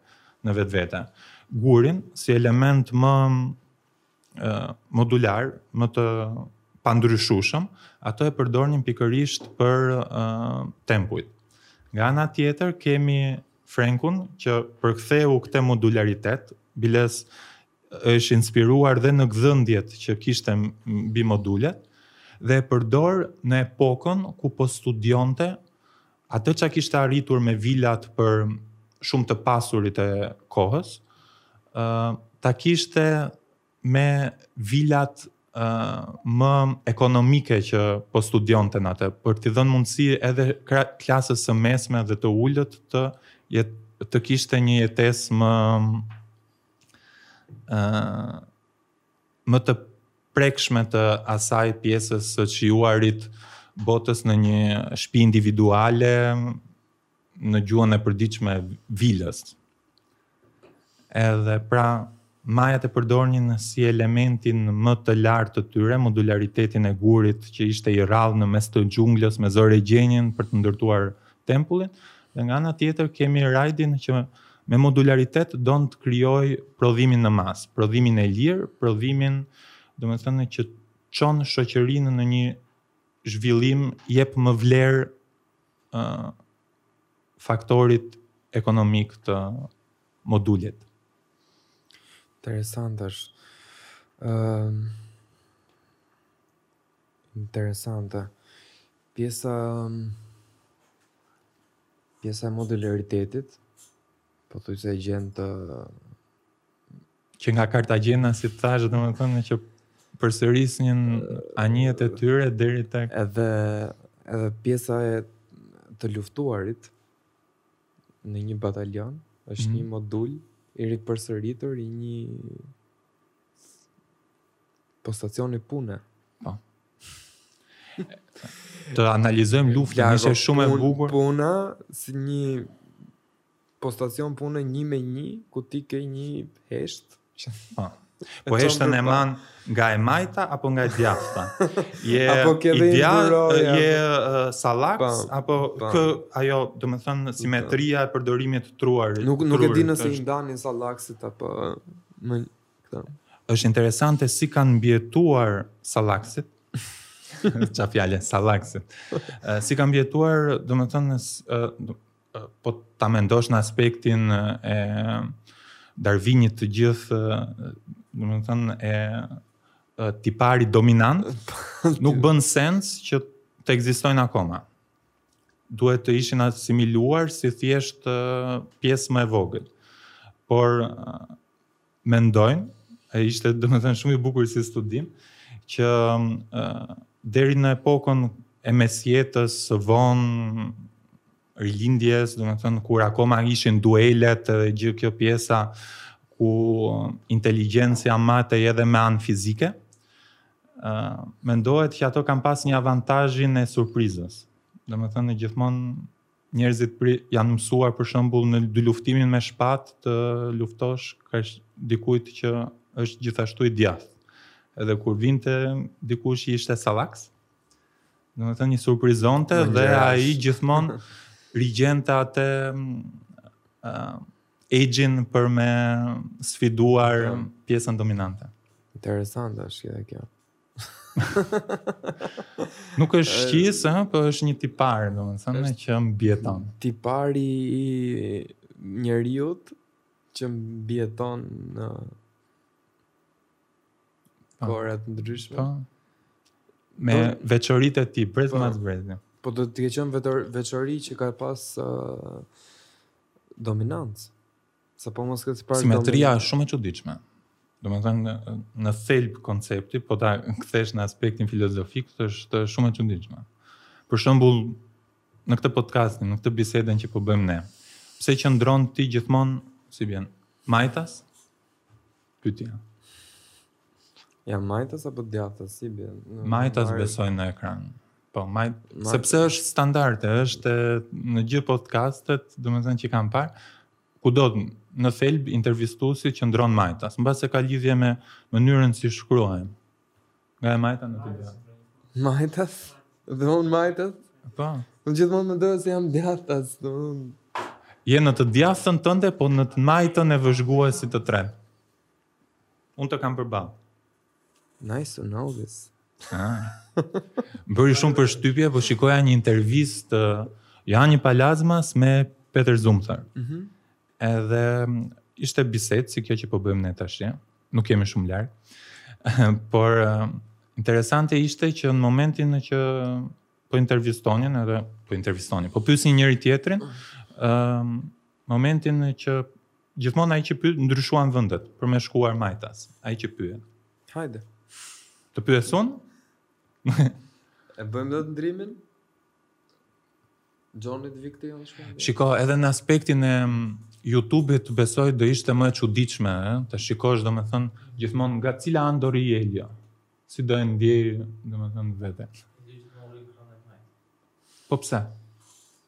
Speaker 2: në vetvete. Gurin, si element më modular, më të pandryshueshëm, ato e përdornin pikërisht për tempujt. Nga ana tjetër kemi Frenkun që përktheu këtë modularitet, biles është inspiruar dhe në gdhendjet që kishte mbi modulet dhe e përdor në epokën ku po studionte Atë ça kishte arritur me vilat për shumë të pasurit e kohës, ë ta kishte me vilat ë më ekonomike që po studionte në atë, për t'i dhënë mundësi edhe klasës së mesme dhe të ulët të jet, të kishte një jetesë më ë më të prekshme të asaj pjesës së shijuarit botës në një shpi individuale në gjuhën e përditshme vilës. Edhe pra, majat e përdornin si elementin më të lartë të tyre modularitetin e gurit që ishte i rrallë në mes të xhunglës me zor e gjenin për të ndërtuar tempullin dhe nga ana tjetër kemi Rajtin që me modularitet don të krijojë prodhimin në masë, prodhimin e lirë, prodhimin, domethënë që çon shoqërinë në një zhvillim, jep më vlerë ë uh, faktorit ekonomik të modulit.
Speaker 1: Interesant është. Ëm uh, Interesante. Pjesa pjesa e modularitetit po thuj se e gjen
Speaker 2: që nga Kartagjena si të thashë, domethënë që përsërisnin anijet e tyre deri te...
Speaker 1: Edhe, edhe pjesa e të luftuarit në një batalion, është
Speaker 2: mm.
Speaker 1: një modul i ripërsëritur i një postacioni pune. Po.
Speaker 2: Të analizojmë luftën, ishte shumë e bukur.
Speaker 1: Puna si një postacion pune një me një, ku ti ke një heshtë.
Speaker 2: Po. Po heshtën e man nga e majta apo nga e djathta? Je
Speaker 1: apo ke
Speaker 2: i
Speaker 1: djathtë,
Speaker 2: je uh, sallaks pa,
Speaker 1: po,
Speaker 2: apo pa.
Speaker 1: Po.
Speaker 2: kë ajo, domethënë simetria e përdorimit të trurit.
Speaker 1: Nuk nuk e di nëse i ndanin sallaksit apo Më këta.
Speaker 2: Është interesante si kanë mbijetuar sallaksit. Ça fjale sallaksit. si kanë mbijetuar, domethënë po ta mendosh në aspektin e Darvinit të gjithë, domethënë e tipari dominant, nuk bën sens që të ekzistojnë akoma. duhet të ishin asimiluar si thjesht pjesë më e vogël. Por mendojnë, e ishte domethënë shumë i bukur si studim, që deri në epokën e mesjetës së vonë, rilindjes, domethënë, kur akoma ishin duelet dhe gjithë kjo pjesa, ku inteligjenca matej edhe me anë fizike, mendohet që ato kanë pas një avantazhin e surprizës. Domethënë, gjithmonë njerëzit pri, janë mësuar për shembull në dyluftimin me shpatë të luftosh karshi dikujt që është gjithashtu i djathtë. Edhe kur vinte dikush që ishte sallaks, domethënë i surprizonte dhe ai gjithmonë rigjente atë uh, edge-in për me sfiduar
Speaker 1: okay.
Speaker 2: pjesën dominante.
Speaker 1: Interesant është edhe kjo.
Speaker 2: Nuk është shqis, ëh, por është një tipar, domethënë është... që mbijeton.
Speaker 1: Tipar i njeriut që mbijeton në
Speaker 2: po.
Speaker 1: kohëra të ndryshme. Pa.
Speaker 2: Po. Me
Speaker 1: po.
Speaker 2: veçoritë e tij,
Speaker 1: brez
Speaker 2: mbas brezi.
Speaker 1: Po do të ketë qenë veçori që ka pas uh, Dominancë. Se po mos këtë sparë dominancë.
Speaker 2: Simetria është shumë e çuditshme. Domethënë, në thelb koncepti, po ta kthesh në aspektin filozofik, është shumë e çuditshme. Për shembull, në këtë podcastin, në këtë bisedën që po bëjmë ne, pse qëndron ti gjithmonë, si bie, majtas? Pyetja.
Speaker 1: Ja majtas apo djathtas si bie?
Speaker 2: Majtas besoj në ekran. Po, maj...
Speaker 1: Majtas.
Speaker 2: sepse është standarde, është në gjithë podcastet, domethënë që kam parë, kudo në thelb intervistuesi qëndron majtas, mbase ka lidhje me mënyrën si shkruajmë. Nga e majta në të djathtë.
Speaker 1: Majtas? Dhe unë majtas?
Speaker 2: Po.
Speaker 1: Unë gjithmonë më dojë se jam djathtas, dhe unë...
Speaker 2: Je në të djathtën tënde, po në të majtën e vëzhguesit të tretë. Unë të kam përballë.
Speaker 1: Nice to know this.
Speaker 2: Ah. Bëri shumë përshtypje, po shikoja një intervistë të Juhani Pallasmaas me Peter Zumthor.
Speaker 1: Mm -hmm.
Speaker 2: Edhe mm, ishte bisedë si kjo që po bëjmë ne tash, ja. nuk kemi shumë larg. Por mm, interesante ishte që në momentin që po intervistonin edhe po intervistonin, po pyesin njëri tjetrin, ëm mm. um, Momentin që gjithmonë ai që pyet ndryshuan vendet për me shkuar majtas, ai që pyet.
Speaker 1: Hajde.
Speaker 2: Të pyes unë?
Speaker 1: e bëjmë dhe ndërrimin? Gjoni të vikti janë shkëmë?
Speaker 2: Shiko, edhe në aspektin e mm, YouTube-it besoj do ishte më e çuditshme, e? ta shikosh domethënë, gjithmonë nga cila anë, Doriela, si do e ndiej domethënë vete. Po pse?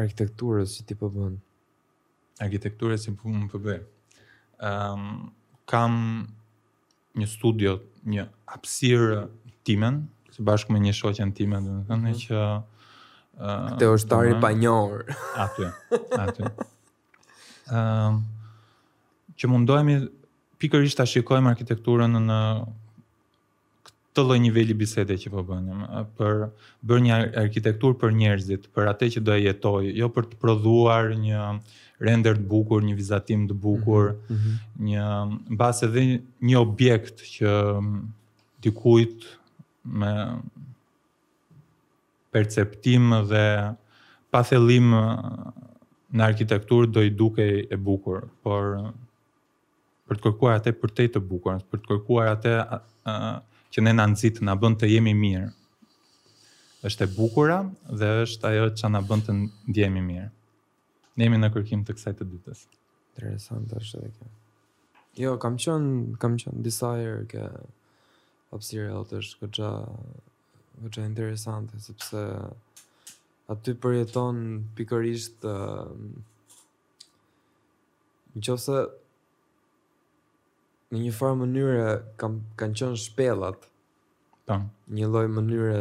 Speaker 3: arkitekturës që ti
Speaker 1: po bën? Arkitekturës që po
Speaker 2: më po bëj. Ëm um, kam një studio, një hapësirë time, së bashku me një shoqen time, domethënë mm
Speaker 1: -hmm.
Speaker 2: që ë
Speaker 1: uh, është
Speaker 2: tani
Speaker 1: pa njohur.
Speaker 2: Aty, aty. Ëm um, që mundohemi pikërisht ta shikojmë arkitekturën në këtë lloj niveli bisede që po bënim, për bërë një arkitekturë për njerëzit, për atë që do e jetojë, jo për të prodhuar një render të bukur, një vizatim të bukur,
Speaker 1: mm
Speaker 2: -hmm. ndoshta edhe një objekt që dikujt me perceptim dhe pa thellim në arkitekturë do i dukej e bukur, por për të kërkuar atë përtej të bukurës, për të kërkuar atë që ne na nxit, na bën të jemi mirë. Është e bukura dhe është ajo që na bën të ndjehemi mirë. Ne jemi në kërkim të kësaj të dytës.
Speaker 1: Interesant është edhe kjo. Jo, kam qen, kam qen disa herë te hapësira jote është goxha goxha interesante sepse aty përjeton pikërisht uh, Në qofë se në një farë mënyre kam, kanë qënë shpellat, pa.
Speaker 2: Po.
Speaker 1: një lloj mënyre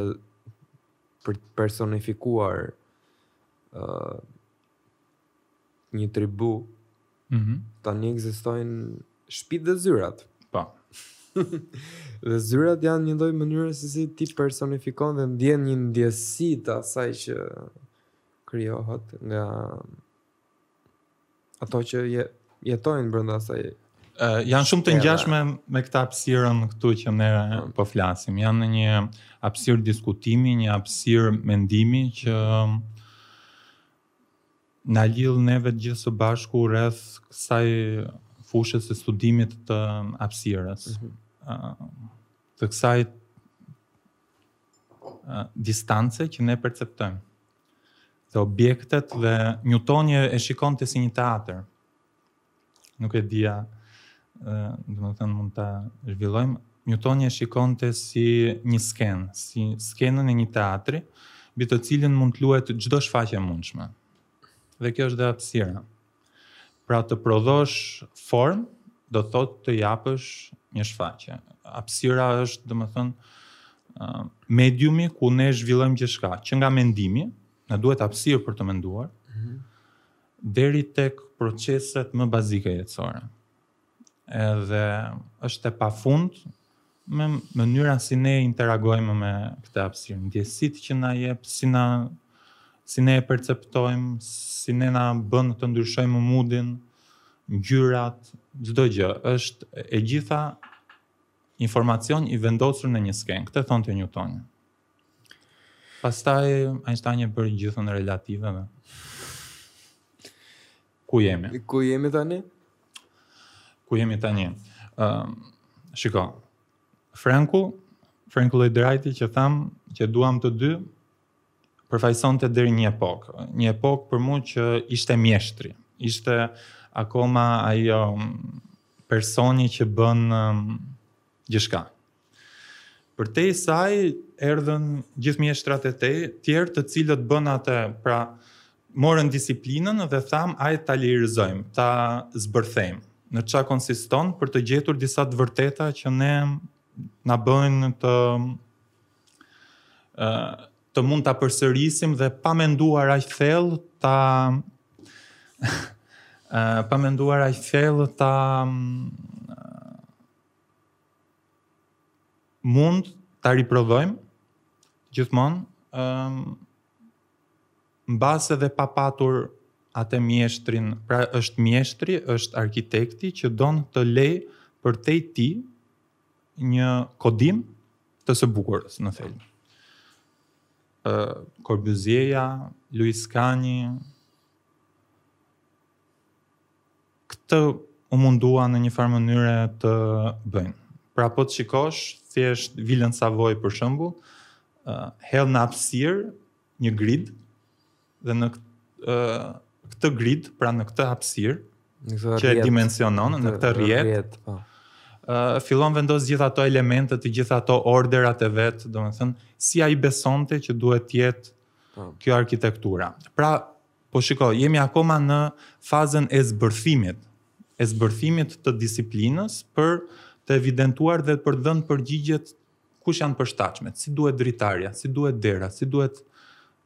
Speaker 1: për të personifikuar uh, një tribu,
Speaker 2: mm -hmm.
Speaker 1: tani ekzistojnë shpitë dhe zyrat. Pa.
Speaker 2: Po.
Speaker 1: dhe zyrat janë një lloj mënyre se si ti personifikon dhe ndjen një ndjesi të asaj që krijohet nga ato që je, jetojnë brenda asaj.
Speaker 2: Ë uh, janë shumë të ngjashme me këtë hapësirën këtu që ne
Speaker 1: mm.
Speaker 2: po flasim. Janë një hapësirë diskutimi, një hapësirë mendimi që mm. na lidh neve të gjithë së bashku rreth kësaj fushës së studimit të hapësirës.
Speaker 1: Mm -hmm.
Speaker 2: uh, të kësaj distance që ne perceptojmë dhe objektet dhe Newtoni e shikonte si një teatër. Nuk e dija, domethënë mund ta zhvillojmë. Newtoni e shikonte si një skenë, si skenën e një teatri, mbi të cilën mund të luhet çdo shfaqje e mundshme. Dhe kjo është dhe hapësira. Pra të prodhosh formë do të thotë të japësh një shfaqje. Hapësira është, domethënë, mediumi ku ne zhvillojmë gjithçka, që nga mendimi, na duhet hapësirë për të menduar, mm -hmm. deri tek proceset më bazike jetësore. Edhe është e pafund me mënyra si ne interagojmë me këtë hapësirë, ndjesitë që na jep, si na si ne e perceptojmë, si ne na bën të ndryshojmë moodin, ngjyrat, çdo gjë. Është e gjitha informacion i vendosur në një skenë. Këtë thoshte Newton. Pastaj Einstein e bëri gjithën relative dhe... Ku jemi?
Speaker 1: Ku jemi tani?
Speaker 2: Ku jemi tani? Ëm, uh, shiko. Franku, Frank Lloyd Wrighti që thamë, që duam të dy, përfaqësonte deri një epokë, një epokë për mua që ishte mjeshtri. Ishte akoma ajo personi që bën um, gjithçka. Përtej saj erdhën gjithë mjeshtrat e te tjerë të cilët bënë atë, pra morën disiplinën dhe thanë hajde ta lirizojmë, ta zbërthejmë. Në ça konsiston për të gjetur disa të vërteta që ne na bëjnë të të mund ta përsërisim dhe pa menduar aq thellë ta pa menduar aq thellë ta Mund ta riprodhojmë gjithmonë ë mbase edhe pa patur atë mjeshtrin, pra është mjeshtri, është arkitekti që do të lejë përtej tij një kodim të së bukurës në thelb. Ë Corbusier-ja, Louis Kahni, Këtë u munduan në një farë mënyre të bëjnë. Pra po të shikosh thjesht Vilën Savoye për shembull, uh, hedh në hapësirë një grid dhe në uh, këtë grid, pra në këtë hapësirë që e dimensionon në këtë rrjet,
Speaker 1: po.
Speaker 2: Uh, fillon vendos gjithë ato elemente, të gjitha ato orderat e vet, domethënë si ai besonte që duhet të jetë
Speaker 1: po.
Speaker 2: kjo arkitektura. Pra Po shiko, jemi akoma në fazën e zbërthimit, e zbërthimit të disiplinës për të evidentuar dhe për të dhënë përgjigjet kush janë të përshtatshmet, si duhet dritarja, si duhet dera, si duhet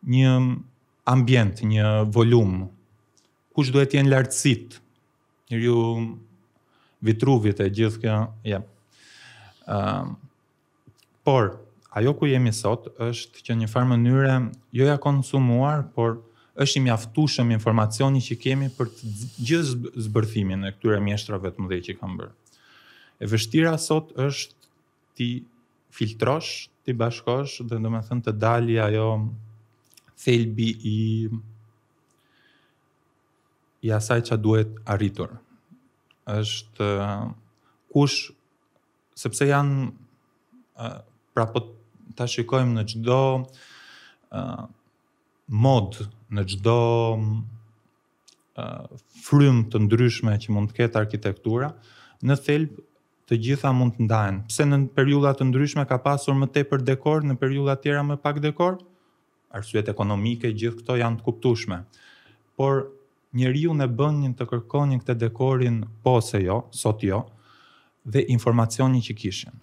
Speaker 2: një ambient, një volum, kush duhet të jenë lartësitë, njeriu i Vitruvit e gjithë kjo, ja. Ëm, Por, ajo ku jemi sot është që një farë mënyre jo e ka konsumuar, por është i mjaftueshëm informacioni që kemi për të gjithë zbërthimin e këtyre mjeshtrave të mëdhenj që kanë bërë. E vështira sot është t'i filtrosh, t'i bashkosh dhe domethënë të dali ajo thelbi i i asaj ça duhet arritur. është kush Sepse janë pra po ta shikojmë në çdo modë, në çdo frymë të ndryshme që mund të ketë arkitektura, në thelb të gjitha mund të ndahen. Pse në periudha të ndryshme ka pasur më tepër dekor, në periudha të tjera më pak dekor? arsyet ekonomike gjithë këto janë të kuptueshme. Por njeriun e bënin të kërkonin këtë dekorin apo jo, sot jo, dhe informacioni që kishin.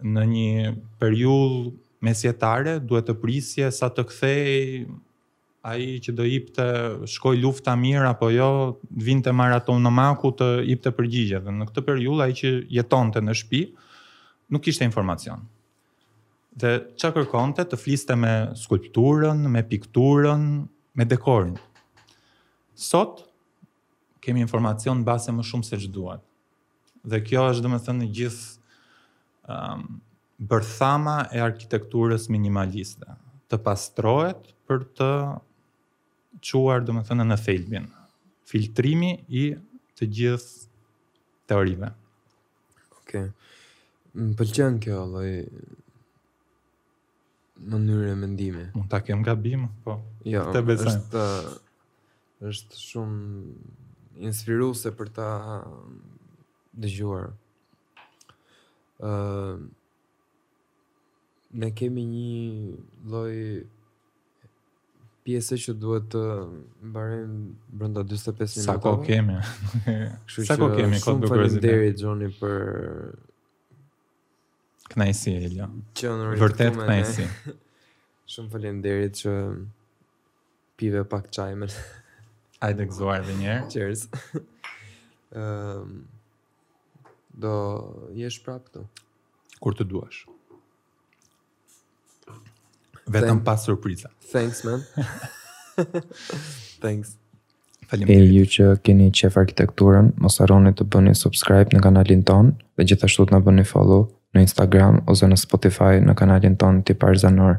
Speaker 2: Në një periudhë mesjetare duhet të prisje sa të kthehej ai që do ipte shkoj lufta mirë, apo jo, vinte maratonomaku të ipte përgjigje dhe në këtë periudhë ai që jetonte në shtëpi nuk kishte informacion. Dhe çka kërkonte të fliste me skulpturën, me pikturën, me dekorin. Sot kemi informacion mbase më shumë se ç'duhet. Dhe kjo është domethënë gjithë um, bërthama e arkitekturës minimaliste, të pastrohet për të çuar domethënë në thelbin, filtrimi i të gjithë teorive.
Speaker 1: Ok. Më pëlqen kjo lloj mënyre mendimi.
Speaker 2: Mund ta kem gabim, po.
Speaker 1: Jo,
Speaker 2: të besoj.
Speaker 1: Është është shumë inspiruese për ta dëgjuar. Ëh, uh, Ne kemi nji lloj pjese që duhet të mbarojmë brenda 45 minutave.
Speaker 2: Sa kohë kemi?
Speaker 1: Kështu
Speaker 2: Sa kohë kemi?
Speaker 1: Shumë faleminderit Xhoni.
Speaker 2: Kënaqësi
Speaker 1: Elio.
Speaker 2: Vërtet kënaqësi.
Speaker 1: Shumë faleminderit që pive pak çaj me.
Speaker 2: Hajde gëzuar edhe një herë.
Speaker 1: Cheers. Ëm um, Do jesh prapë këtu.
Speaker 2: Kur të duash. Vetëm pa surpriza.
Speaker 1: Thanks, man. Thanks. E ju që keni qef arkitekturën, mos harroni të bëni subscribe në kanalin tonë dhe gjithashtu të na bëni follow në Instagram ose në Spotify në kanalin tonë Tipar Zanor.